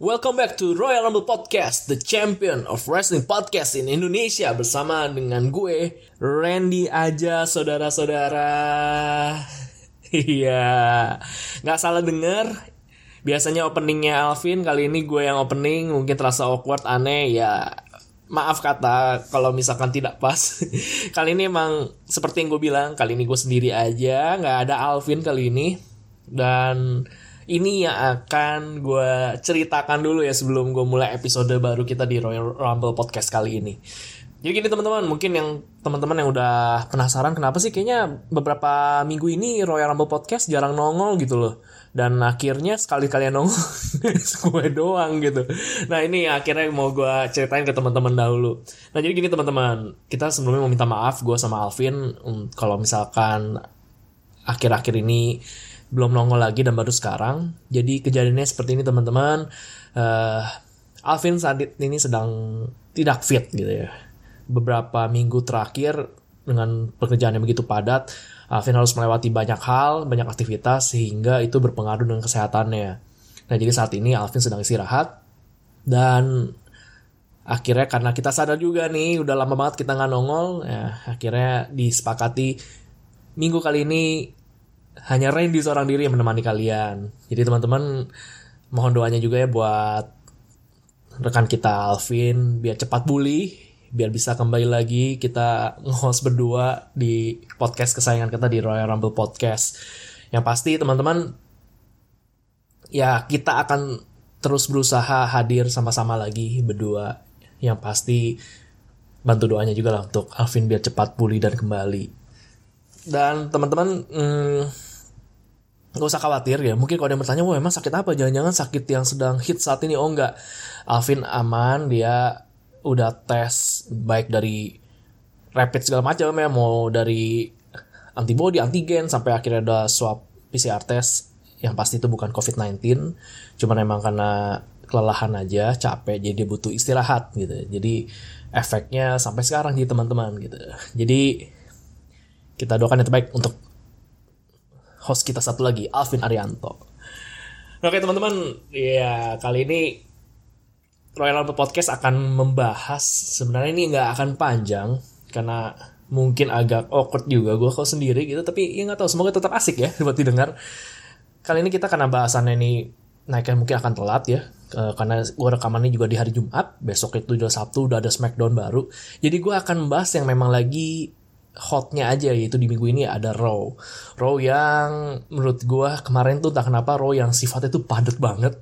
Welcome back to Royal Rumble Podcast, the champion of wrestling podcast in Indonesia bersama dengan gue, Randy aja saudara-saudara. Iya, nggak salah denger. Biasanya openingnya Alvin, kali ini gue yang opening, mungkin terasa awkward, aneh, ya maaf kata kalau misalkan tidak pas. kali ini emang seperti yang gue bilang, kali ini gue sendiri aja, nggak ada Alvin kali ini. Dan ini yang akan gue ceritakan dulu ya sebelum gue mulai episode baru kita di Royal Rumble Podcast kali ini. Jadi gini teman-teman, mungkin yang teman-teman yang udah penasaran kenapa sih kayaknya beberapa minggu ini Royal Rumble Podcast jarang nongol gitu loh. Dan akhirnya sekali-kali nongol gue doang gitu. Nah ini akhirnya mau gue ceritain ke teman-teman dahulu. Nah jadi gini teman-teman, kita sebelumnya mau minta maaf gue sama Alvin um, kalau misalkan akhir-akhir ini belum nongol lagi dan baru sekarang. Jadi kejadiannya seperti ini teman-teman. Uh, Alvin saat ini sedang tidak fit gitu ya. Beberapa minggu terakhir dengan pekerjaan yang begitu padat, Alvin harus melewati banyak hal, banyak aktivitas sehingga itu berpengaruh dengan kesehatannya. Nah jadi saat ini Alvin sedang istirahat dan akhirnya karena kita sadar juga nih udah lama banget kita nggak nongol, ya akhirnya disepakati minggu kali ini hanya Randy seorang diri yang menemani kalian. Jadi teman-teman mohon doanya juga ya buat rekan kita Alvin biar cepat pulih, biar bisa kembali lagi kita nge-host berdua di podcast kesayangan kita di Royal Rumble Podcast. Yang pasti teman-teman ya kita akan terus berusaha hadir sama-sama lagi berdua. Yang pasti bantu doanya juga lah untuk Alvin biar cepat pulih dan kembali. Dan teman-teman hmm, Gak usah khawatir ya, mungkin kalau ada yang bertanya, wah emang sakit apa? Jangan-jangan sakit yang sedang hit saat ini? Oh enggak, Alvin aman, dia udah tes baik dari rapid segala macam ya, mau dari antibody, antigen, sampai akhirnya ada swab PCR test, yang pasti itu bukan COVID-19, cuman emang karena kelelahan aja, capek, jadi butuh istirahat gitu. Jadi efeknya sampai sekarang di teman-teman gitu. Jadi kita doakan yang terbaik untuk host kita satu lagi, Alvin Arianto. Oke teman-teman, ya kali ini Royal Rumble Podcast akan membahas sebenarnya ini nggak akan panjang karena mungkin agak awkward juga gue kalau sendiri gitu tapi ya nggak tahu semoga tetap asik ya buat didengar kali ini kita karena bahasannya ini naiknya mungkin akan telat ya karena gue rekamannya juga di hari Jumat besok itu udah Sabtu udah ada Smackdown baru jadi gue akan membahas yang memang lagi hotnya aja yaitu di minggu ini ada Raw. Raw yang menurut gue kemarin tuh tak kenapa Raw yang sifatnya tuh padat banget.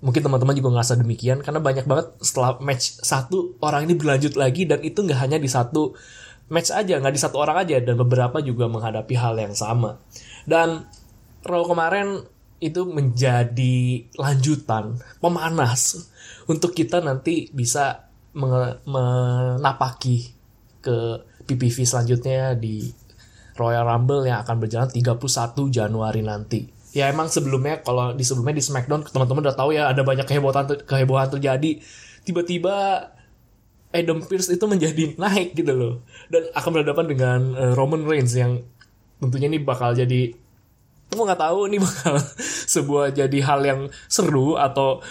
Mungkin teman-teman juga ngerasa demikian karena banyak banget setelah match satu orang ini berlanjut lagi dan itu nggak hanya di satu match aja, nggak di satu orang aja dan beberapa juga menghadapi hal yang sama. Dan Raw kemarin itu menjadi lanjutan pemanas untuk kita nanti bisa menapaki ke PPV selanjutnya di Royal Rumble yang akan berjalan 31 Januari nanti. Ya emang sebelumnya kalau di sebelumnya di SmackDown teman-teman udah tahu ya ada banyak kehebohan kehebohan terjadi. Tiba-tiba Adam Pearce itu menjadi naik gitu loh dan akan berhadapan dengan uh, Roman Reigns yang tentunya ini bakal jadi aku nggak tahu ini bakal sebuah jadi hal yang seru atau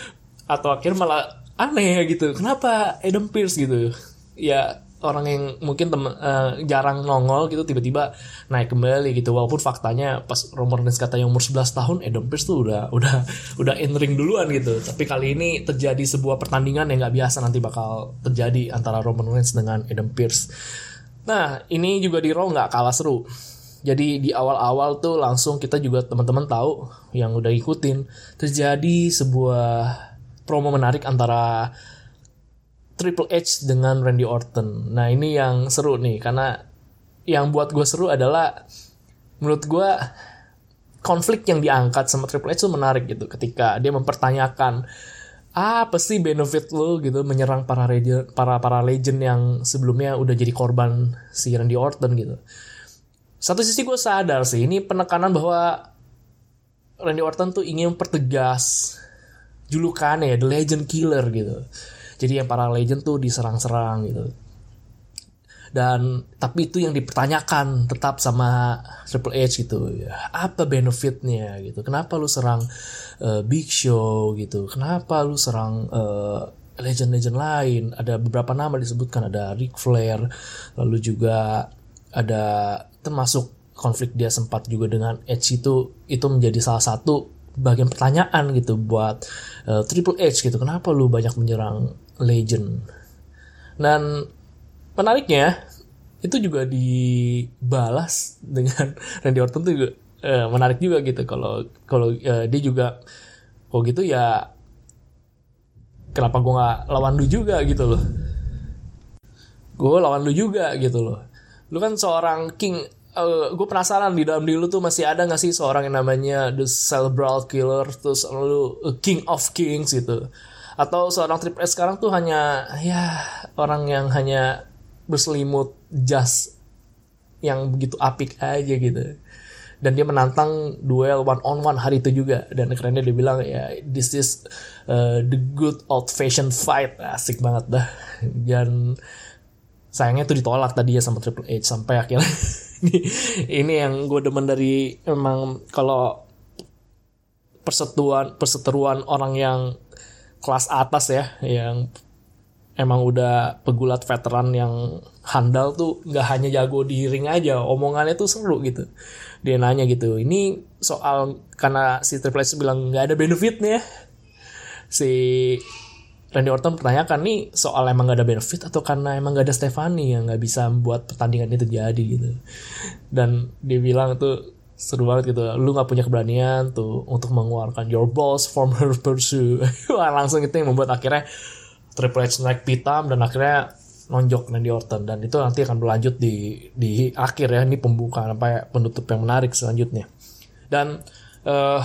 atau akhir malah aneh gitu kenapa Adam Pearce gitu ya orang yang mungkin tem uh, jarang nongol gitu tiba-tiba naik kembali gitu. Walaupun faktanya pas Roman Reigns katanya umur 11 tahun Adam Pearce tuh udah udah udah in ring duluan gitu. Tapi kali ini terjadi sebuah pertandingan yang nggak biasa nanti bakal terjadi antara Roman Reigns dengan Adam Pearce. Nah ini juga di Raw nggak kalah seru. Jadi di awal-awal tuh langsung kita juga teman-teman tahu yang udah ikutin terjadi sebuah promo menarik antara Triple H dengan Randy Orton. Nah ini yang seru nih karena yang buat gue seru adalah menurut gue konflik yang diangkat sama Triple H itu menarik gitu ketika dia mempertanyakan apa sih benefit lo gitu menyerang para legend, para para legend yang sebelumnya udah jadi korban si Randy Orton gitu. Satu sisi gue sadar sih ini penekanan bahwa Randy Orton tuh ingin mempertegas julukannya ya The Legend Killer gitu jadi yang para legend tuh diserang-serang gitu. Dan tapi itu yang dipertanyakan tetap sama Triple H gitu. Apa benefitnya gitu? Kenapa lu serang uh, Big Show gitu? Kenapa lu serang uh, legend-legend lain? Ada beberapa nama disebutkan. Ada Ric Flair lalu juga ada termasuk konflik dia sempat juga dengan Edge itu itu menjadi salah satu bagian pertanyaan gitu buat uh, Triple H gitu. Kenapa lu banyak menyerang legend. Dan menariknya itu juga dibalas dengan Randy Orton tuh juga uh, menarik juga gitu. Kalau kalau uh, dia juga kok gitu ya kenapa gue nggak lawan lu juga gitu loh. Gue lawan lu juga gitu loh. Lu kan seorang king uh, gue penasaran di dalam diri lu tuh masih ada gak sih seorang yang namanya the cerebral killer terus lu uh, king of kings gitu atau seorang triple S sekarang tuh hanya ya orang yang hanya berselimut jas yang begitu apik aja gitu. Dan dia menantang duel one on one hari itu juga. Dan kerennya dia bilang ya this is uh, the good old fashioned fight. Asik banget dah. Dan sayangnya itu ditolak tadi ya sama Triple H sampai akhirnya. Ini, ini yang gue demen dari emang kalau persetuan perseteruan orang yang kelas atas ya yang emang udah pegulat veteran yang handal tuh nggak hanya jago di ring aja omongannya tuh seru gitu. Dia nanya gitu ini soal karena si Triple H bilang nggak ada benefitnya. Si Randy Orton pertanyakan nih soal emang gak ada benefit atau karena emang gak ada Stephanie yang gak bisa membuat pertandingan itu jadi gitu? Dan dia bilang tuh seru banget gitu. Lu nggak punya keberanian tuh untuk mengeluarkan your balls from her pursuit. Wah langsung itu yang membuat akhirnya Triple H naik pitam dan akhirnya nonjok Randy Orton. Dan itu nanti akan berlanjut di di akhir ya. Ini pembukaan sampai penutup yang menarik selanjutnya. Dan uh,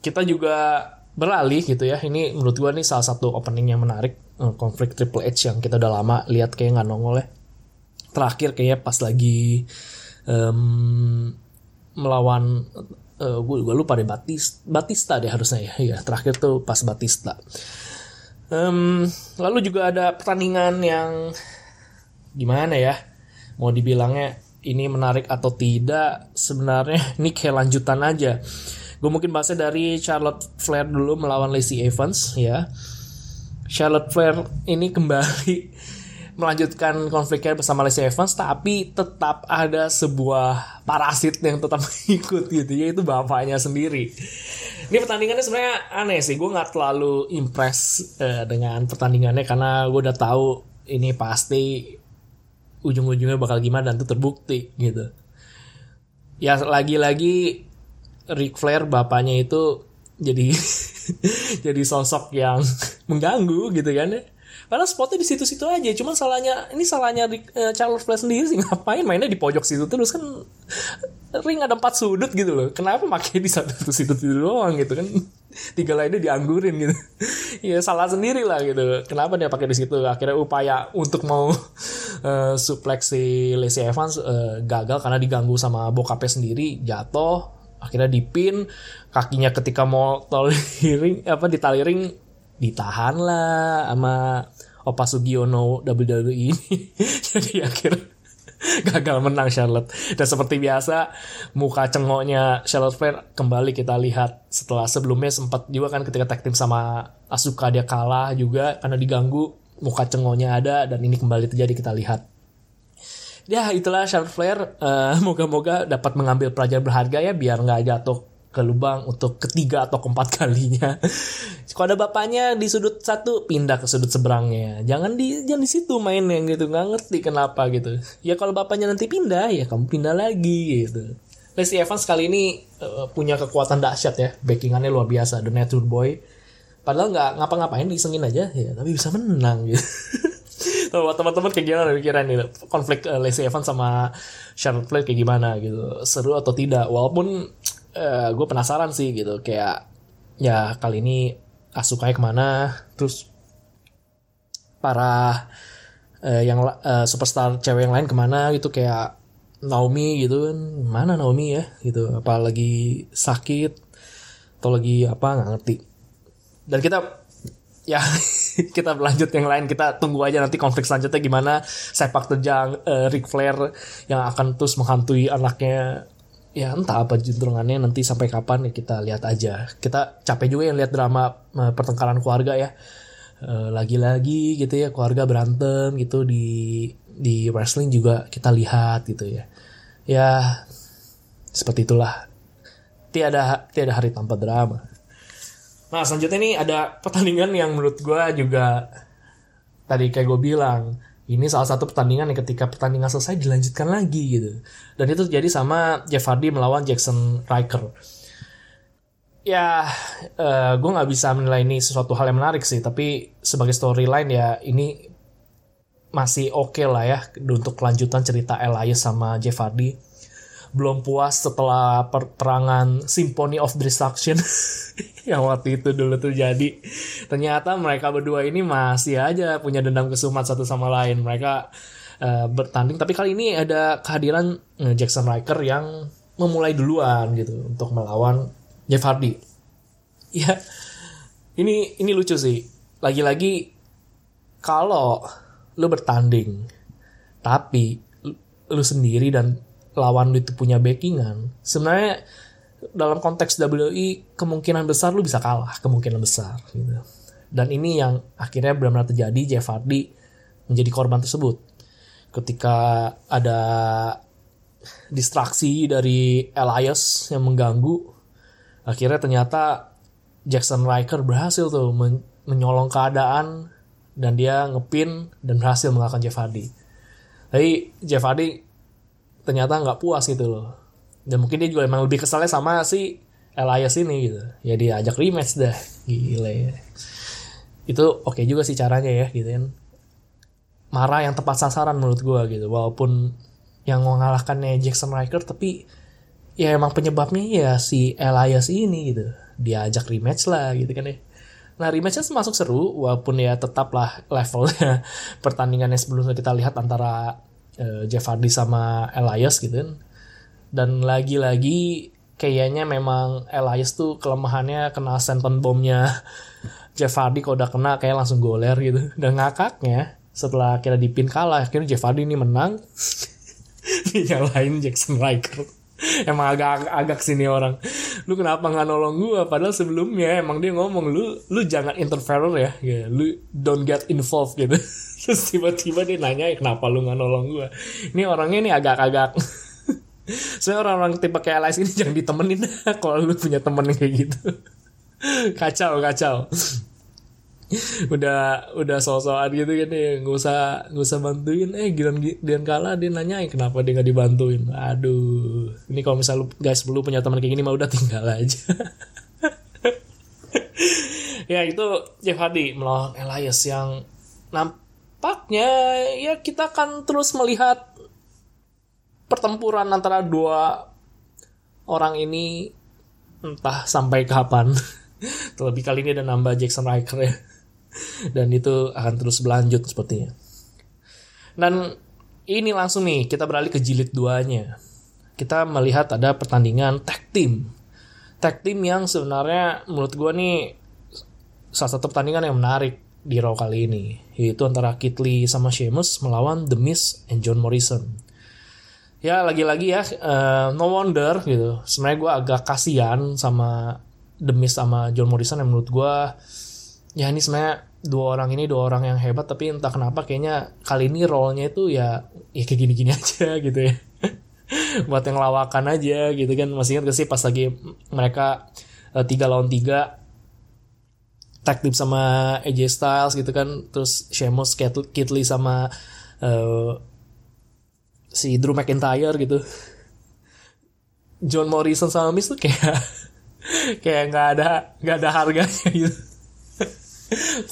kita juga beralih gitu ya. Ini menurut gua nih salah satu opening yang menarik uh, konflik Triple H yang kita udah lama lihat kayak nggak nongol ya. Terakhir kayaknya pas lagi um, melawan uh, eh, gue gue lupa deh Batista, Batista deh harusnya ya. Ya terakhir tuh pas Batista. Um, lalu juga ada pertandingan yang gimana ya? Mau dibilangnya ini menarik atau tidak? Sebenarnya ini kayak lanjutan aja. Gue mungkin bahasnya dari Charlotte Flair dulu melawan Lacey Evans ya. Charlotte Flair ini kembali melanjutkan konfliknya bersama Lacey Evans tapi tetap ada sebuah parasit yang tetap ikut gitu ya itu bapaknya sendiri. Ini pertandingannya sebenarnya aneh sih gue nggak terlalu impress uh, dengan pertandingannya karena gue udah tahu ini pasti ujung-ujungnya bakal gimana dan itu terbukti gitu. Ya lagi-lagi Ric Flair bapaknya itu jadi jadi sosok yang mengganggu gitu kan ya Padahal spotnya di situ-situ aja. Cuman salahnya ini salahnya uh, Charles Flair sendiri sih ngapain mainnya di pojok situ terus kan ring ada empat sudut gitu loh. Kenapa pakai di satu situ itu doang gitu kan? Tiga lainnya dianggurin gitu. ya salah sendiri lah gitu. Kenapa dia pakai di situ? Akhirnya upaya untuk mau uh, suplex Lacey Evans uh, gagal karena diganggu sama bokapnya sendiri, jatuh akhirnya dipin kakinya ketika mau tali ring apa ditali ring ditahan lah sama Opa Sugiono WWE ini. Jadi akhirnya gagal menang Charlotte. Dan seperti biasa, muka cengoknya Charlotte Flair kembali kita lihat setelah sebelumnya sempat juga kan ketika tag team sama Asuka dia kalah juga karena diganggu muka cengoknya ada dan ini kembali terjadi kita lihat. Ya itulah Charlotte Flair. Uh, moga-moga dapat mengambil pelajaran berharga ya biar nggak jatuh ke lubang untuk ketiga atau keempat kalinya. Kalau ada bapaknya di sudut satu pindah ke sudut seberangnya. Jangan di jangan di situ main yang gitu nggak ngerti kenapa gitu. Ya kalau bapaknya nanti pindah ya kamu pindah lagi gitu. Lacey Evans kali ini uh, punya kekuatan dahsyat ya, backingannya luar biasa, The Nature Boy. Padahal nggak ngapa-ngapain disengin aja ya, tapi bisa menang gitu. Teman-teman kayak gimana pikiran nih konflik uh, Lacey Evans sama Charlotte Flair kayak gimana gitu seru atau tidak walaupun uh, gue penasaran sih gitu. Kayak ya kali ini Asuka ke mana? Terus para uh, yang uh, superstar cewek yang lain ke mana gitu? Kayak Naomi gitu kan. Mana Naomi ya? Gitu. Apalagi sakit? Atau lagi apa? Nggak ngerti. Dan kita ya kita berlanjut yang lain. Kita tunggu aja nanti konflik selanjutnya gimana. Sepak terjang uh, Ric Flair yang akan terus menghantui anaknya ya entah apa juntrungannya nanti sampai kapan ya kita lihat aja. Kita capek juga yang lihat drama uh, pertengkaran keluarga ya. Uh, lagi-lagi gitu ya keluarga berantem gitu di di wrestling juga kita lihat gitu ya. Ya seperti itulah. Tiada tiada hari tanpa drama. Nah selanjutnya nih ada pertandingan yang menurut gue juga tadi kayak gue bilang ini salah satu pertandingan yang ketika pertandingan selesai dilanjutkan lagi gitu. Dan itu terjadi sama Jeff Hardy melawan Jackson Riker. Ya uh, eh, gue nggak bisa menilai ini sesuatu hal yang menarik sih tapi sebagai storyline ya ini masih oke okay lah ya untuk kelanjutan cerita Elias sama Jeff Hardy belum puas setelah peperangan Symphony of Destruction yang waktu itu dulu terjadi. Ternyata mereka berdua ini masih aja punya dendam kesumat satu sama lain. Mereka uh, bertanding, tapi kali ini ada kehadiran uh, Jackson Riker yang memulai duluan gitu untuk melawan Jeff Hardy. Ya, ini ini lucu sih. Lagi-lagi kalau lu bertanding, tapi lu sendiri dan lawan lu itu punya backingan, sebenarnya dalam konteks WWE kemungkinan besar lu bisa kalah, kemungkinan besar gitu. Dan ini yang akhirnya benar-benar terjadi Jeff Hardy menjadi korban tersebut. Ketika ada distraksi dari Elias yang mengganggu, akhirnya ternyata Jackson Riker berhasil tuh men menyolong keadaan dan dia ngepin dan berhasil mengalahkan Jeff Hardy. Tapi Jeff Hardy ternyata nggak puas gitu loh. Dan mungkin dia juga emang lebih kesalnya sama si Elias ini gitu. Ya dia ajak rematch dah. Gile itu oke okay juga sih caranya ya gitu kan. Marah yang tepat sasaran menurut gue gitu. Walaupun yang mengalahkannya Jackson Riker tapi ya emang penyebabnya ya si Elias ini gitu. Dia ajak rematch lah gitu kan ya. Nah rematchnya masuk seru walaupun ya tetaplah levelnya pertandingannya sebelumnya kita lihat antara uh, Jeff Hardy sama Elias gitu kan. Dan lagi-lagi kayaknya memang Elias tuh kelemahannya kena senton bomnya Jeff Hardy kalau udah kena kayak langsung goler gitu. Dan ngakaknya setelah kira dipin kalah akhirnya Jeff Hardy ini menang dinyalain Jackson Riker emang agak agak sini orang lu kenapa nggak nolong gua? Padahal sebelumnya emang dia ngomong lu lu jangan interfere ya gitu. lu don't get involved gitu. Terus tiba-tiba dia nanya kenapa lu nggak nolong gua? Ini orangnya ini agak-agak Soalnya orang-orang tipe kayak Alex ini jangan ditemenin. Kalau lu punya temen kayak gitu. kacau, kacau udah udah sosokan gitu kan ya. Nggak usah nggak usah bantuin. Eh giran giran kalah dia nanyain kenapa dia nggak dibantuin? Aduh ini kalau misal lu guys perlu punya teman kayak gini mah udah tinggal aja. Ya itu Jeff Hardy melawan Elias yang nampaknya ya kita akan terus melihat pertempuran antara dua orang ini entah sampai kapan. Terlebih kali ini ada nambah Jackson Riker ya dan itu akan terus berlanjut sepertinya. Dan ini langsung nih kita beralih ke jilid duanya. Kita melihat ada pertandingan tag team. Tag team yang sebenarnya menurut gue nih salah satu pertandingan yang menarik di Raw kali ini. Yaitu antara Kit Lee sama Sheamus melawan The Miz and John Morrison. Ya lagi-lagi ya uh, no wonder gitu. Sebenarnya gue agak kasihan sama The Miz sama John Morrison yang menurut gue ya ini sebenarnya dua orang ini dua orang yang hebat tapi entah kenapa kayaknya kali ini role-nya itu ya ya kayak gini-gini aja gitu ya. Buat yang lawakan aja gitu kan. Masih ingat gak sih pas lagi mereka uh, tiga lawan tiga tag team sama AJ Styles gitu kan. Terus Sheamus Kit Lee sama uh, si Drew McIntyre gitu. John Morrison sama Miz tuh kayak kayak nggak ada nggak ada harganya gitu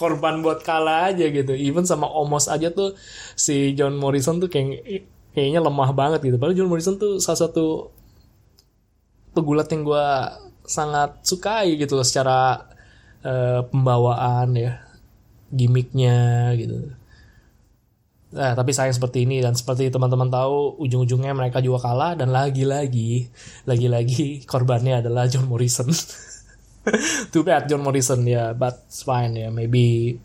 korban buat kalah aja gitu. Even sama Omos aja tuh si John Morrison tuh kayak kayaknya lemah banget gitu. Padahal John Morrison tuh salah satu pegulat yang gue sangat sukai gitu secara uh, pembawaan ya gimmicknya gitu. Nah, tapi sayang seperti ini dan seperti teman-teman tahu ujung-ujungnya mereka juga kalah dan lagi-lagi lagi-lagi korbannya adalah John Morrison. Too bad John Morrison ya, yeah, but it's fine ya. Yeah. Maybe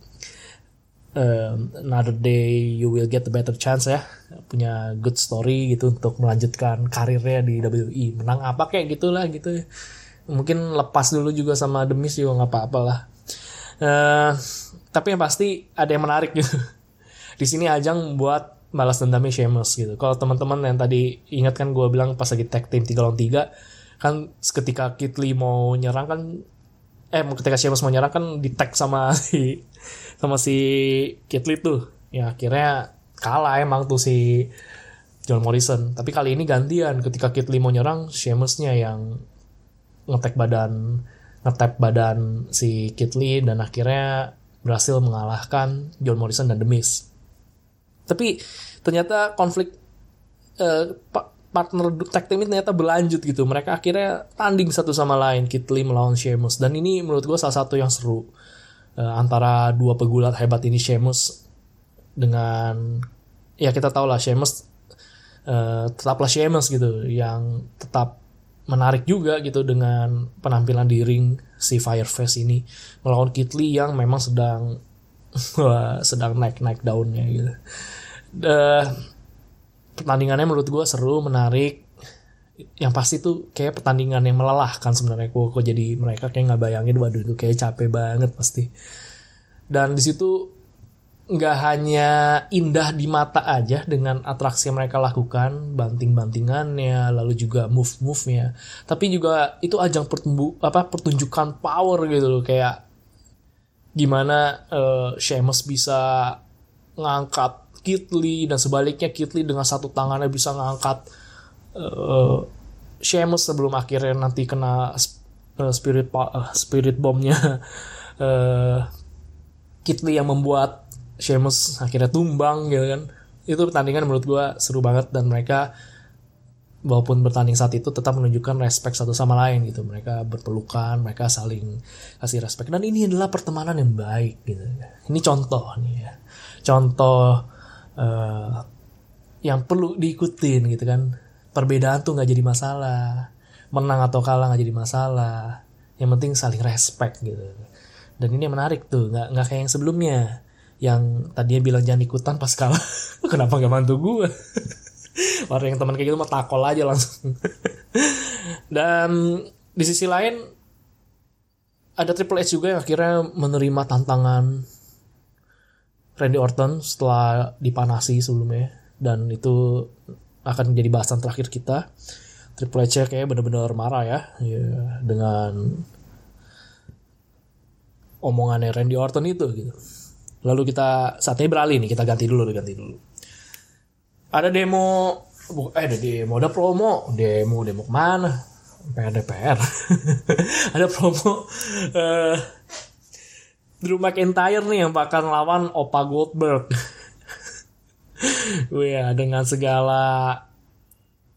um, another day you will get the better chance ya punya good story gitu untuk melanjutkan karirnya di WWE menang apa kayak gitulah gitu ya. mungkin lepas dulu juga sama Demis juga nggak apa-apa lah uh, tapi yang pasti ada yang menarik gitu di sini ajang buat balas dendamnya Sheamus gitu kalau teman-teman yang tadi ingat kan gue bilang pas lagi tag team 3 lawan 3 kan ketika Kit Lee mau nyerang kan eh ketika Sheamus mau nyerang kan di tag sama si sama si Kitli tuh. Ya akhirnya kalah emang tuh si John Morrison. Tapi kali ini gantian. Ketika Kitli mau nyerang Sheamusnya yang ngetek badan ngetap badan si Kitli dan akhirnya berhasil mengalahkan John Morrison dan The Miz. Tapi ternyata konflik uh, partner tag team ini ternyata berlanjut gitu mereka akhirnya tanding satu sama lain Kitli melawan Sheamus dan ini menurut gue salah satu yang seru uh, antara dua pegulat hebat ini Sheamus dengan ya kita tahu lah Sheamus uh, tetaplah Sheamus gitu yang tetap menarik juga gitu dengan penampilan di ring si Fireface ini melawan Kit Lee yang memang sedang sedang naik naik daunnya gitu. Uh, pertandingannya menurut gue seru menarik. Yang pasti tuh kayak pertandingan yang melelahkan sebenarnya. Kok kok jadi mereka kayak nggak bayangin waduh itu kayak capek banget pasti. Dan di situ nggak hanya indah di mata aja dengan atraksi yang mereka lakukan banting-bantingannya lalu juga move-move-nya tapi juga itu ajang pertumbu apa pertunjukan power gitu loh kayak gimana uh, Sheamus bisa ngangkat Kitli dan sebaliknya Kitli dengan satu tangannya bisa ngangkat uh, Sheamus sebelum akhirnya nanti kena uh, spirit uh, spirit bombnya. Uh, Kitli yang membuat Sheamus akhirnya tumbang gitu kan. Itu pertandingan menurut gue seru banget dan mereka walaupun bertanding saat itu tetap menunjukkan respect satu sama lain gitu. Mereka berpelukan mereka saling kasih respect. Dan ini adalah pertemanan yang baik gitu. Ini contoh nih ya. Contoh uh, yang perlu diikutin gitu kan. Perbedaan tuh nggak jadi masalah. Menang atau kalah nggak jadi masalah. Yang penting saling respect gitu. Dan ini yang menarik tuh nggak nggak kayak yang sebelumnya. Yang tadinya bilang jangan ikutan pas kalah. Kenapa nggak bantu gue orang yang teman kayak gitu mah takol aja langsung. Dan di sisi lain ada Triple H juga yang akhirnya menerima tantangan Randy Orton setelah dipanasi sebelumnya dan itu akan menjadi bahasan terakhir kita. Triple H kayak bener-bener marah ya, ya dengan omongannya Randy Orton itu gitu. Lalu kita saat ini beralih nih, kita ganti dulu, ganti dulu. Ada demo, eh ada demo, ada promo, demo, demo mana? PR DPR. ada promo uh, Drew McIntyre nih yang bakal lawan Opa Goldberg. ya dengan segala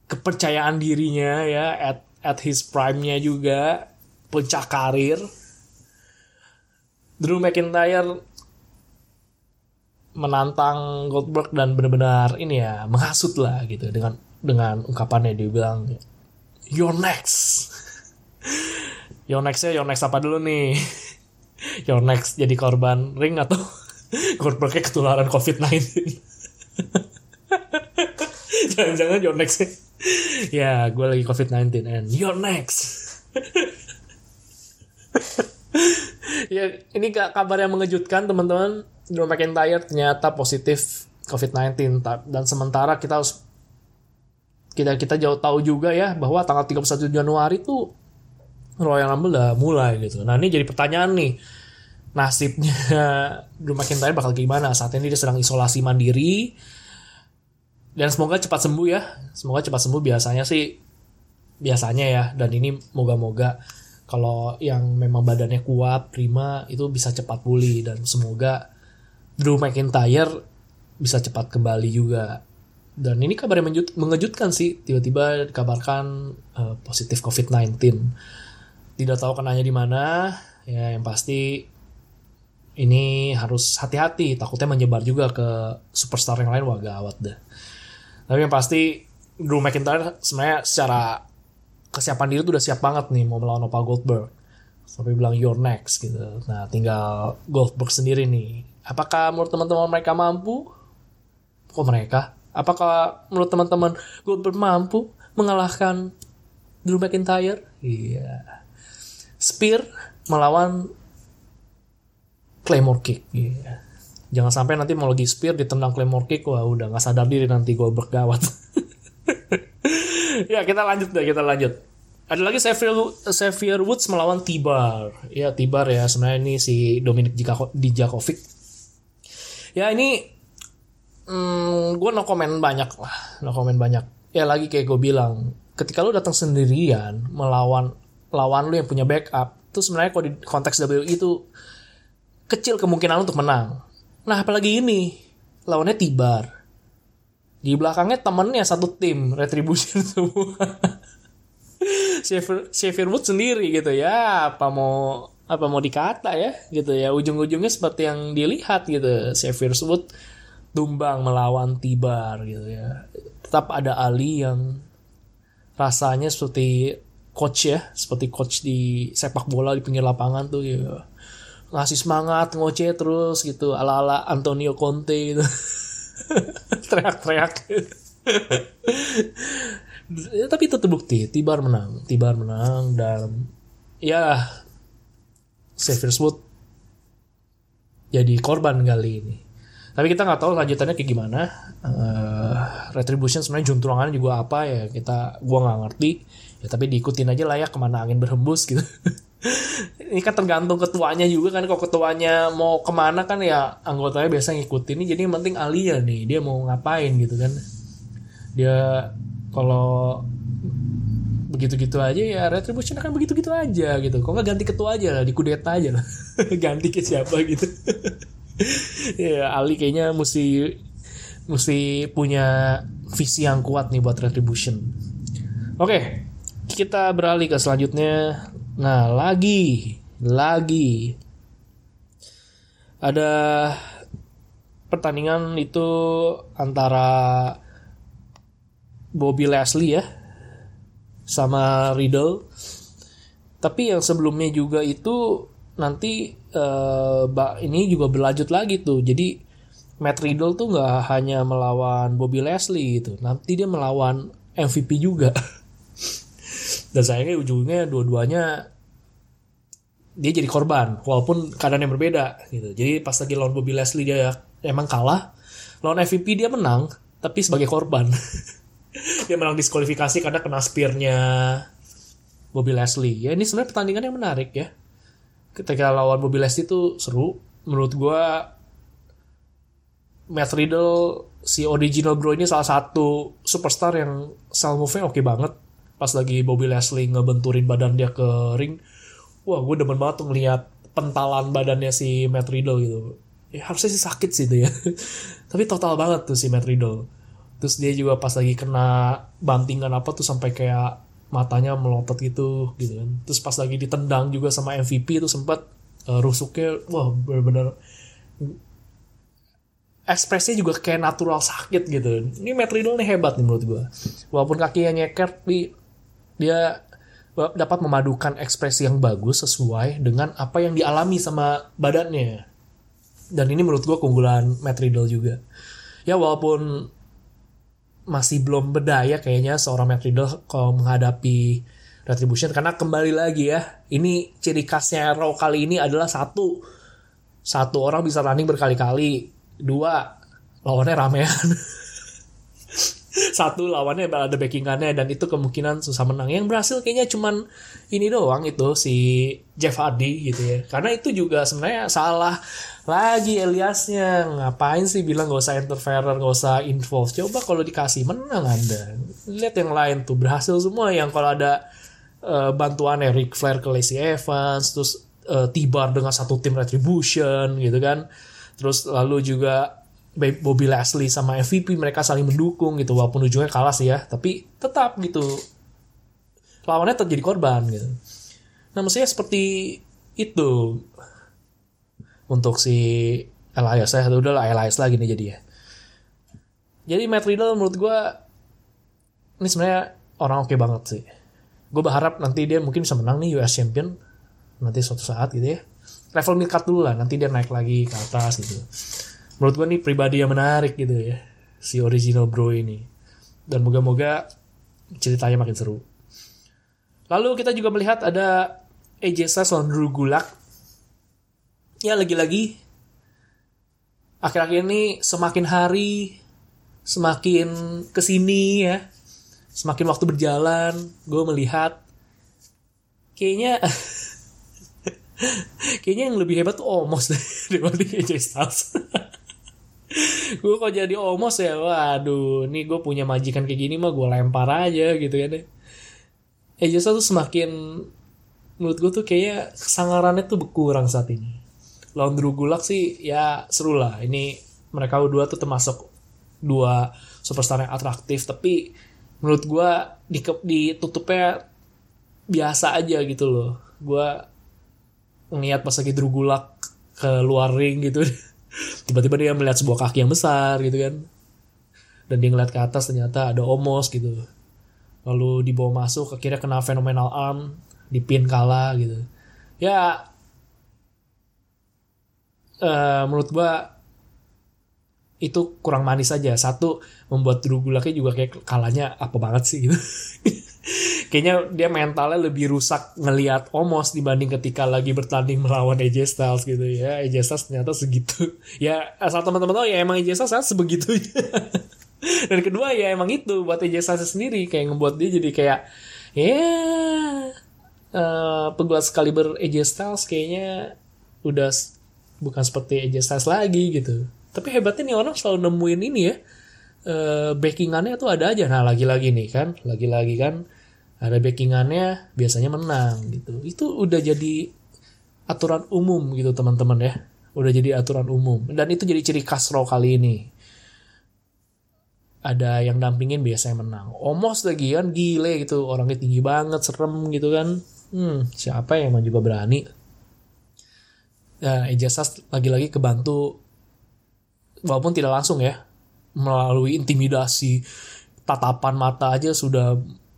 kepercayaan dirinya ya at at his prime-nya juga puncak karir. Drew McIntyre menantang Goldberg dan benar-benar ini ya menghasut lah gitu dengan dengan ungkapannya dia bilang your next. Your next ya your next apa dulu nih your next jadi korban ring atau Goldbergnya ketularan COVID-19. Jangan-jangan your next Ya. Gue lagi COVID-19 and your next. Ya ini kabar yang mengejutkan teman-teman. Drew McIntyre ternyata positif COVID-19 dan sementara kita harus kita kita jauh tahu juga ya bahwa tanggal 31 Januari tuh Royal Rumble udah mulai gitu. Nah ini jadi pertanyaan nih. Nasibnya Drew McIntyre bakal gimana? Saat ini dia sedang isolasi mandiri. Dan semoga cepat sembuh ya. Semoga cepat sembuh. Biasanya sih biasanya ya. Dan ini moga-moga kalau yang memang badannya kuat prima itu bisa cepat pulih. Dan semoga Drew McIntyre bisa cepat kembali juga. Dan ini kabar yang mengejutkan sih. Tiba-tiba dikabarkan uh, positif COVID-19 tidak tahu kenanya di mana ya yang pasti ini harus hati-hati takutnya menyebar juga ke superstar yang lain wah gawat deh tapi yang pasti Drew McIntyre sebenarnya secara kesiapan diri tuh udah siap banget nih mau melawan Opa Goldberg sampai bilang you're next gitu nah tinggal Goldberg sendiri nih Apakah menurut teman-teman mereka mampu? Kok mereka? Apakah menurut teman-teman gue mampu mengalahkan Drew McIntyre? Iya. Spear melawan Claymore Kick. Iya. Jangan sampai nanti mau lagi Spear ditendang Claymore Kick, wah udah nggak sadar diri nanti gue bergawat. ya kita lanjut deh, kita lanjut. Ada lagi Xavier, Xavier Woods melawan Tibar. Ya Tibar ya sebenarnya ini si Dominic Dijakovic. Ya ini hmm, gue no komen banyak lah, no komen banyak. Ya lagi kayak gue bilang, ketika lu datang sendirian melawan lawan lu yang punya backup, itu sebenarnya kalau di konteks WWE itu kecil kemungkinan untuk menang. Nah apalagi ini lawannya Tibar. Di belakangnya temennya satu tim Retribution semua. Xavier, Woods sendiri gitu ya apa mau apa mau dikata ya gitu ya ujung-ujungnya seperti yang dilihat gitu Xavier Woods tumbang melawan Tibar gitu ya tetap ada Ali yang rasanya seperti coach ya seperti coach di sepak bola di pinggir lapangan tuh ya ngasih semangat ngoceh terus gitu ala ala Antonio Conte gitu. Teriak-teriak. Ya, tapi itu terbukti Tibar menang Tibar menang dan ya Xavier Wood jadi korban kali ini. Tapi kita nggak tahu lanjutannya kayak gimana. Uh, retribution sebenarnya juntrungannya juga apa ya kita gua nggak ngerti ya tapi diikutin aja lah ya ke mana angin berhembus gitu. Ini kan tergantung ketuanya juga kan kalau ketuanya mau ke mana kan ya anggotanya biasa ngikutin ini jadi yang penting Alia nih dia mau ngapain gitu kan. Dia kalau begitu-gitu aja ya retribution akan begitu-gitu aja gitu. Kok nggak ganti ketua aja lah di kudeta aja lah. Ganti ke siapa gitu. Ya Ali kayaknya mesti mesti punya visi yang kuat nih buat retribution. Oke kita beralih ke selanjutnya nah lagi lagi ada pertandingan itu antara Bobby Leslie ya sama Riddle. Tapi yang sebelumnya juga itu nanti uh, ini juga berlanjut lagi tuh. Jadi Matt Riddle tuh nggak hanya melawan Bobby Leslie gitu, nanti dia melawan MVP juga. Dan sayangnya ujungnya dua-duanya dia jadi korban, walaupun keadaan yang berbeda gitu. Jadi pas lagi lawan Bobby Leslie dia emang kalah, lawan MVP dia menang, tapi sebagai korban. dia menang diskualifikasi karena kena spearnya Bobby Leslie. Ya ini sebenarnya pertandingan yang menarik ya. Ketika lawan Bobby Leslie itu seru. Menurut gue Matt Riddle si original bro ini salah satu superstar yang sell move-nya oke okay banget. Pas lagi Bobby Leslie ngebenturin badan dia ke ring. Wah gue demen banget tuh ngeliat pentalan badannya si Matt Riddle gitu. Ya harusnya sih sakit sih itu ya. Tapi total banget tuh si Matt Riddle terus dia juga pas lagi kena bantingan apa tuh sampai kayak matanya melotot gitu gitu kan terus pas lagi ditendang juga sama MVP itu sempat uh, rusuknya wah benar-benar ekspresinya juga kayak natural sakit gitu ini Matt Riddle nih hebat nih menurut gue walaupun kakinya nyeker tapi dia dapat memadukan ekspresi yang bagus sesuai dengan apa yang dialami sama badannya. Dan ini menurut gue keunggulan Matt Riddle juga. Ya walaupun masih belum berdaya kayaknya seorang Matt Riddle kalau menghadapi Retribution karena kembali lagi ya ini ciri khasnya Raw kali ini adalah satu. Satu orang bisa running berkali-kali dua lawannya ramean satu lawannya ada backingannya dan itu kemungkinan susah menang. Yang berhasil kayaknya cuman ini doang itu si Jeff Hardy gitu ya. Karena itu juga sebenarnya salah lagi Eliasnya. Ngapain sih bilang gak usah interfere gak usah involve? Coba kalau dikasih menang anda. Lihat yang lain tuh berhasil semua. Yang kalau ada uh, bantuan Ric Flair ke Lacey Evans terus uh, Tibar dengan satu tim Retribution gitu kan. Terus lalu juga Bobby Leslie sama MVP mereka saling mendukung gitu walaupun ujungnya kalah sih ya tapi tetap gitu. Lawannya terjadi korban gitu. Nah maksudnya seperti itu. Untuk si Elias ya udah lah Elias lagi nih jadi ya. Jadi Matt Riddle menurut gue ini sebenarnya orang oke okay banget sih. Gue berharap nanti dia mungkin bisa menang nih US Champion nanti suatu saat gitu ya. Level mid card dulu lah nanti dia naik lagi ke atas gitu menurut gue nih pribadi yang menarik gitu ya si original bro ini. Dan moga-moga ceritanya makin seru. Lalu kita juga melihat ada lawan Drew Gulak. Ya lagi-lagi akhir-akhir ini semakin hari semakin ke sini ya semakin waktu berjalan gue melihat kayaknya kayaknya yang lebih hebat tuh Omos dibanding AJ Styles gue kok jadi Omos ya waduh nih gue punya majikan kayak gini mah gue lempar aja gitu kan AJ Styles tuh semakin menurut gue tuh kayaknya kesangarannya tuh berkurang saat ini lawan Drew Gulak sih ya seru lah. Ini mereka berdua tuh termasuk dua superstar yang atraktif tapi menurut gue di ditutupnya biasa aja gitu loh. Gue ngeliat pas lagi Drew Gulak ke luar ring gitu. Tiba-tiba dia melihat sebuah kaki yang besar gitu kan. Dan dia ngeliat ke atas ternyata ada Omos gitu. Lalu dibawa masuk akhirnya kena phenomenal arm, dipin kalah gitu. Ya uh, menurut gua itu kurang manis aja. Satu membuat Drew Gulaknya juga kayak kalahnya apa banget sih gitu. Kayaknya dia mentalnya lebih rusak ngelihat Omos dibanding ketika lagi bertanding melawan AJ Styles gitu ya. AJ Styles ternyata segitu. Ya asal teman-teman tahu ya emang AJ Styles sebegitunya. Dan kedua ya emang itu buat AJ Styles sendiri kayak ngebuat dia jadi kayak ya yeah, uh, pegulat AJ Styles kayaknya udah bukan seperti AJ Styles lagi gitu tapi hebatnya nih orang selalu nemuin ini ya uh, backingannya tuh ada aja nah lagi-lagi nih kan lagi-lagi kan ada backingannya biasanya menang gitu. Itu udah jadi aturan umum gitu teman-teman ya. Udah jadi aturan umum. Dan itu jadi ciri khas Raw kali ini. Ada yang dampingin biasanya menang. Omos lagi kan gile gitu. Orangnya tinggi banget serem gitu kan. Hmm siapa yang emang juga berani? Ya ijazah lagi-lagi kebantu. Walaupun tidak langsung ya. Melalui intimidasi tatapan mata aja sudah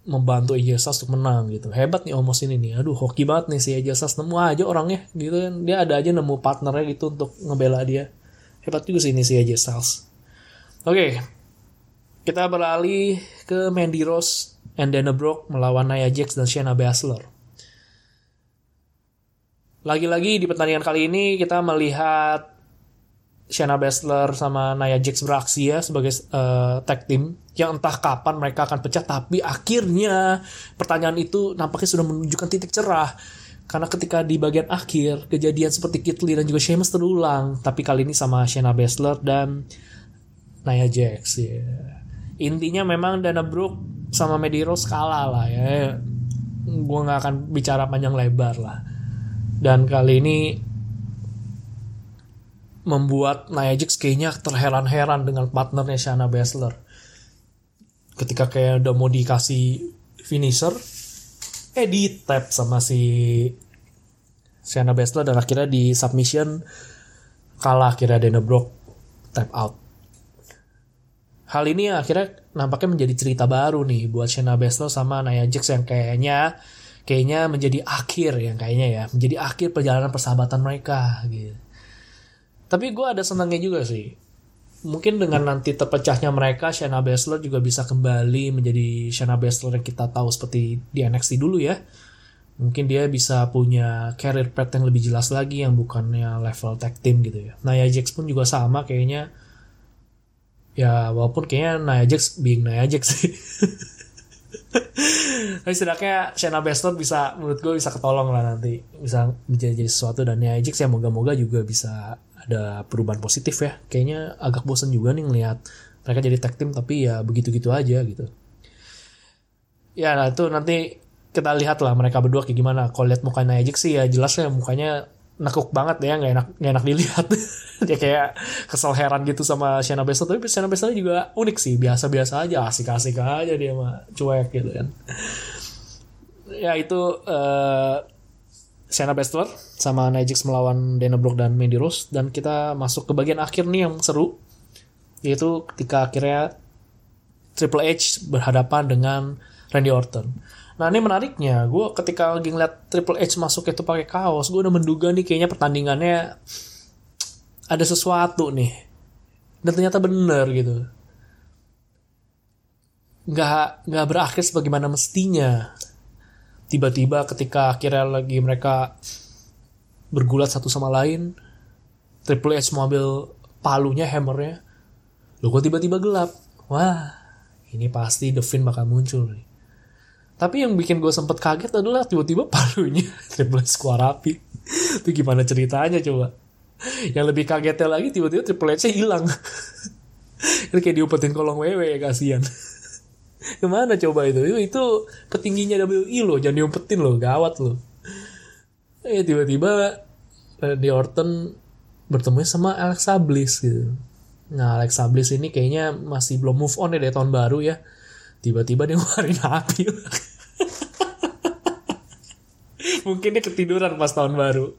membantu ijazah untuk menang gitu. Hebat nih Omos ini nih. Aduh hoki banget nih si ijazah nemu aja orangnya gitu kan. Dia ada aja nemu partnernya gitu untuk ngebela dia. Hebat juga sih ini si ijazah oke okay. kita beralih ke Mandy Rose and Dana Brooke melawan Nia Jax dan Shayna Baszler. Lagi-lagi di pertandingan kali ini kita melihat Shayna Baszler sama Nia Jax beraksi ya sebagai uh, tag team yang entah kapan mereka akan pecah tapi akhirnya pertanyaan itu nampaknya sudah menunjukkan titik cerah. Karena ketika di bagian akhir kejadian seperti Kit Lee dan juga Sheamus terulang tapi kali ini sama Shayna Baszler dan Nia Jax ya. intinya memang Dana Brooke sama Medeiros kalah lah ya. Gue nggak akan bicara panjang lebar lah. Dan kali ini membuat Nia Jax kayaknya terheran-heran dengan partnernya Shana Baszler. Ketika kayak udah mau dikasih finisher, eh di tap sama si Shana Baszler dan akhirnya di submission kalah akhirnya Dana Brooke tap out. Hal ini akhirnya nampaknya menjadi cerita baru nih buat Shana Baszler sama Nia Jax yang kayaknya kayaknya menjadi akhir yang kayaknya ya menjadi akhir perjalanan persahabatan mereka gitu tapi gue ada senangnya juga sih. Mungkin dengan nanti terpecahnya mereka Shayna Baszler juga bisa kembali menjadi Shayna Baszler yang kita tahu seperti di NXT dulu ya. Mungkin dia bisa punya career path yang lebih jelas lagi yang bukannya level tag team gitu ya. Nia Jax pun juga sama kayaknya. Ya walaupun kayaknya Nia Jax being Nia Jax sih. Tapi setidaknya Shayna Baszler bisa menurut gue bisa ketolong lah nanti. Bisa menjadi jadi sesuatu dan ya Ajax ya moga-moga juga bisa ada perubahan positif ya. Kayaknya agak bosen juga nih ngelihat mereka jadi tag team tapi ya begitu-gitu aja gitu. Ya nah itu nanti kita lihat lah mereka berdua kayak gimana. Kalau lihat mukanya Ajax sih ya jelas ya mukanya nekuk banget ya nggak enak nggak enak dilihat dia kayak kesel heran gitu sama Shayna Baszler tapi Shayna Baszler juga unik sih biasa-biasa aja asik-asik aja dia mah cuek gitu kan ya itu uh, Shayna Baszler sama Najix melawan Dana Brooke dan Mandy Rose dan kita masuk ke bagian akhir nih yang seru yaitu ketika akhirnya Triple H berhadapan dengan Randy Orton. Nah ini menariknya, gue ketika lagi ngeliat Triple H masuk itu pakai kaos, gue udah menduga nih kayaknya pertandingannya ada sesuatu nih. Dan ternyata bener gitu. Nggak, nggak berakhir sebagaimana mestinya. Tiba-tiba ketika akhirnya lagi mereka bergulat satu sama lain, Triple H mau ambil palunya, hammernya, lo kok tiba-tiba gelap? Wah, ini pasti The Finn bakal muncul nih. Tapi yang bikin gue sempet kaget adalah tiba-tiba palunya Triple H keluar api. Itu gimana ceritanya coba? Yang lebih kagetnya lagi tiba-tiba Triple H hilang. Ini kayak diumpetin kolong wewe kasihan. Ke mana coba itu? Itu, itu petingginya WI loh, jangan diumpetin loh, gawat loh. Eh tiba-tiba di Orton bertemu sama Alexa Bliss gitu. Nah Alexa Bliss ini kayaknya masih belum move on ya dari tahun baru ya. Tiba-tiba dia ngeluarin api. Mungkin dia ketiduran pas tahun baru.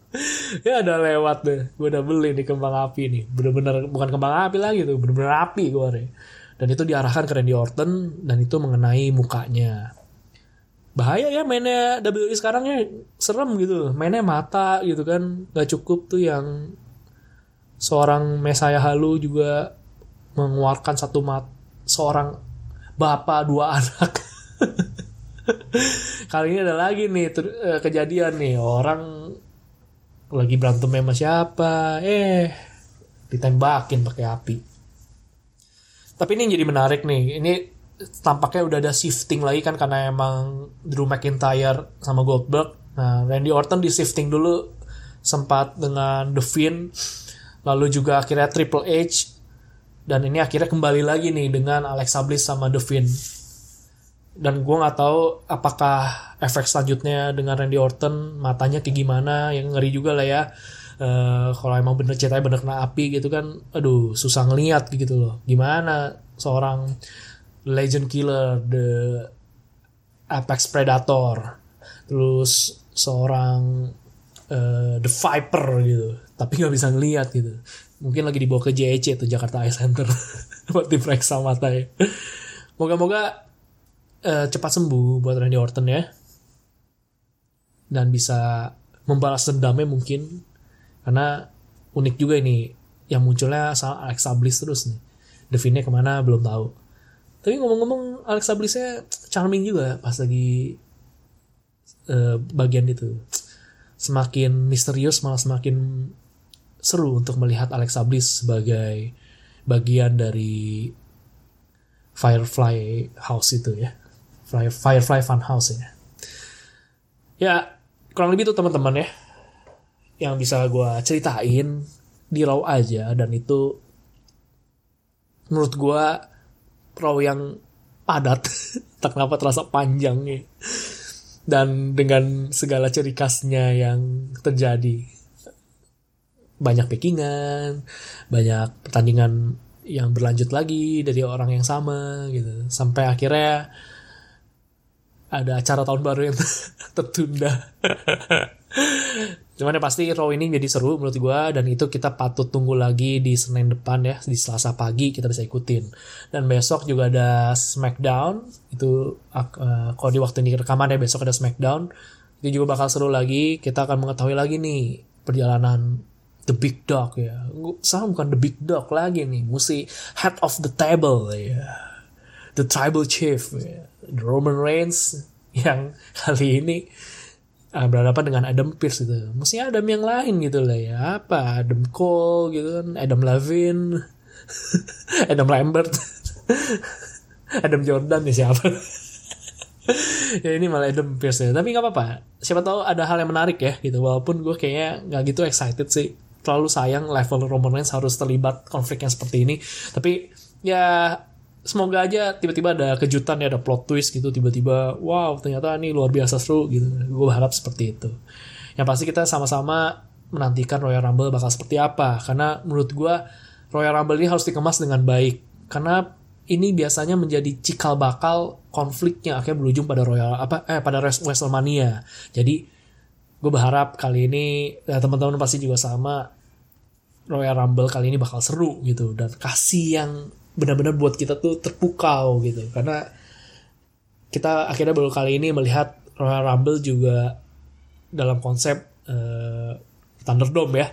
ya udah lewat deh. Gue udah beli nih kembang api nih. Bener-bener bukan kembang api lagi tuh. Bener-bener api gue. Dan itu diarahkan ke Randy Orton. Dan itu mengenai mukanya. Bahaya ya mainnya WWE sekarang ya serem gitu. Mainnya mata gitu kan. Gak cukup tuh yang seorang Mesaya Halu juga mengeluarkan satu mat seorang bapak dua anak. Kali ini ada lagi nih eh, kejadian nih orang lagi berantem sama siapa, eh ditembakin pakai api. Tapi ini jadi menarik nih. Ini tampaknya udah ada shifting lagi kan karena emang Drew McIntyre sama Goldberg. Nah, Randy Orton di shifting dulu sempat dengan The Finn lalu juga akhirnya Triple H dan ini akhirnya kembali lagi nih dengan Alexa Bliss sama The Finn dan gue nggak tahu apakah efek selanjutnya dengan Randy Orton matanya kayak gimana yang ngeri juga lah ya uh, kalau emang bener ceritanya bener kena api gitu kan aduh susah ngeliat gitu loh. Gimana seorang legend killer the apex predator terus seorang uh, the viper gitu tapi nggak bisa ngeliat gitu. Mungkin lagi dibawa ke JEC tuh Jakarta Eye Center buat diperiksa mata ya moga-moga uh, cepat sembuh buat Randy Orton ya. Dan bisa membalas dendamnya mungkin karena unik juga ini yang munculnya asal Alexa Bliss terus nih Devinnya ke mana belum tahu tapi ngomong-ngomong Alexa Blissnya charming juga pas lagi uh, bagian itu semakin misterius malah semakin seru untuk melihat Alexa Bliss sebagai bagian dari Firefly House itu ya. Firefly Fun House ya. Ya, kurang lebih itu teman-teman ya. Yang bisa gue ceritain di Raw aja dan itu menurut gue Raw yang padat. tak kenapa terasa panjang ya. Dan dengan segala ciri khasnya yang terjadi banyak packingan, banyak pertandingan yang berlanjut lagi dari orang yang sama gitu. Sampai akhirnya ada acara tahun baru yang tertunda. Cuman ya pasti Raw ini jadi seru menurut gue dan itu kita patut tunggu lagi di Senin depan ya di Selasa pagi kita bisa ikutin. Dan besok juga ada Smackdown itu uh, kalau di waktu ini rekaman ya besok ada Smackdown itu juga bakal seru lagi kita akan mengetahui lagi nih perjalanan the big dog ya. Sama bukan the big dog lagi nih, mesti head of the table ya. The tribal chief ya. The Roman Reigns yang kali ini uh, berhadapan dengan Adam Pearce gitu. Mesti Adam yang lain gitu lah ya. Apa? Adam Cole gitu kan, Adam Levine, Adam Lambert, Adam Jordan ya siapa? ya ini malah Adam Pearce ya. Tapi nggak apa-apa. Siapa tahu ada hal yang menarik ya gitu. Walaupun gue kayaknya nggak gitu excited sih terlalu sayang level Roman Reigns harus terlibat konflik yang seperti ini. Tapi ya semoga aja tiba-tiba ada kejutan ya ada plot twist gitu tiba-tiba wow ternyata ini luar biasa seru gitu. Gue berharap seperti itu. Yang pasti kita sama-sama menantikan Royal Rumble bakal seperti apa karena menurut gue Royal Rumble ini harus dikemas dengan baik karena ini biasanya menjadi cikal bakal konfliknya akhirnya berujung pada Royal apa eh pada WrestleMania. Jadi gue berharap kali ini ya, teman-teman pasti juga sama Royal Rumble kali ini bakal seru gitu dan kasih yang benar-benar buat kita tuh terpukau gitu karena kita akhirnya baru kali ini melihat Royal Rumble juga dalam konsep uh, Thunderdome ya.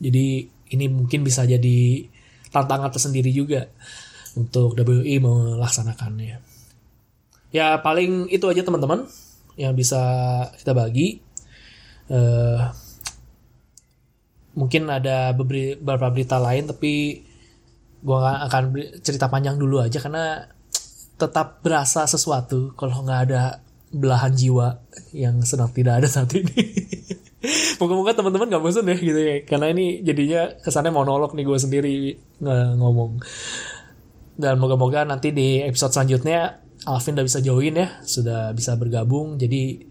Jadi ini mungkin bisa jadi tantangan tersendiri juga untuk WWE melaksanakannya. Ya paling itu aja teman-teman yang bisa kita bagi. Uh, mungkin ada beberapa berita lain tapi gue akan cerita panjang dulu aja karena tetap berasa sesuatu kalau nggak ada belahan jiwa yang sedang tidak ada saat ini. Moga-moga teman-teman gak bosan ya gitu ya. Karena ini jadinya kesannya monolog nih gue sendiri ngomong. Dan moga-moga nanti di episode selanjutnya Alvin udah bisa join ya. Sudah bisa bergabung. Jadi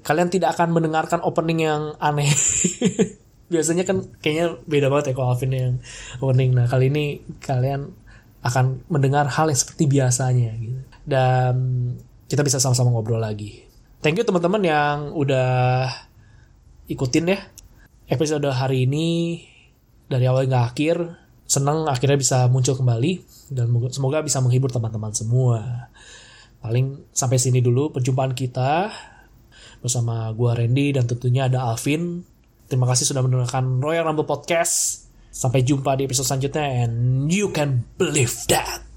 kalian tidak akan mendengarkan opening yang aneh. Biasanya kan kayaknya beda banget ya kalau Alvin yang opening. Nah kali ini kalian akan mendengar hal yang seperti biasanya gitu. Dan kita bisa sama-sama ngobrol lagi. Thank you teman-teman yang udah ikutin ya episode hari ini dari awal hingga akhir. Senang akhirnya bisa muncul kembali dan semoga bisa menghibur teman-teman semua. Paling sampai sini dulu perjumpaan kita bersama gua Randy dan tentunya ada Alvin. Terima kasih sudah mendengarkan Royal Rumble Podcast. Sampai jumpa di episode selanjutnya and you can believe that.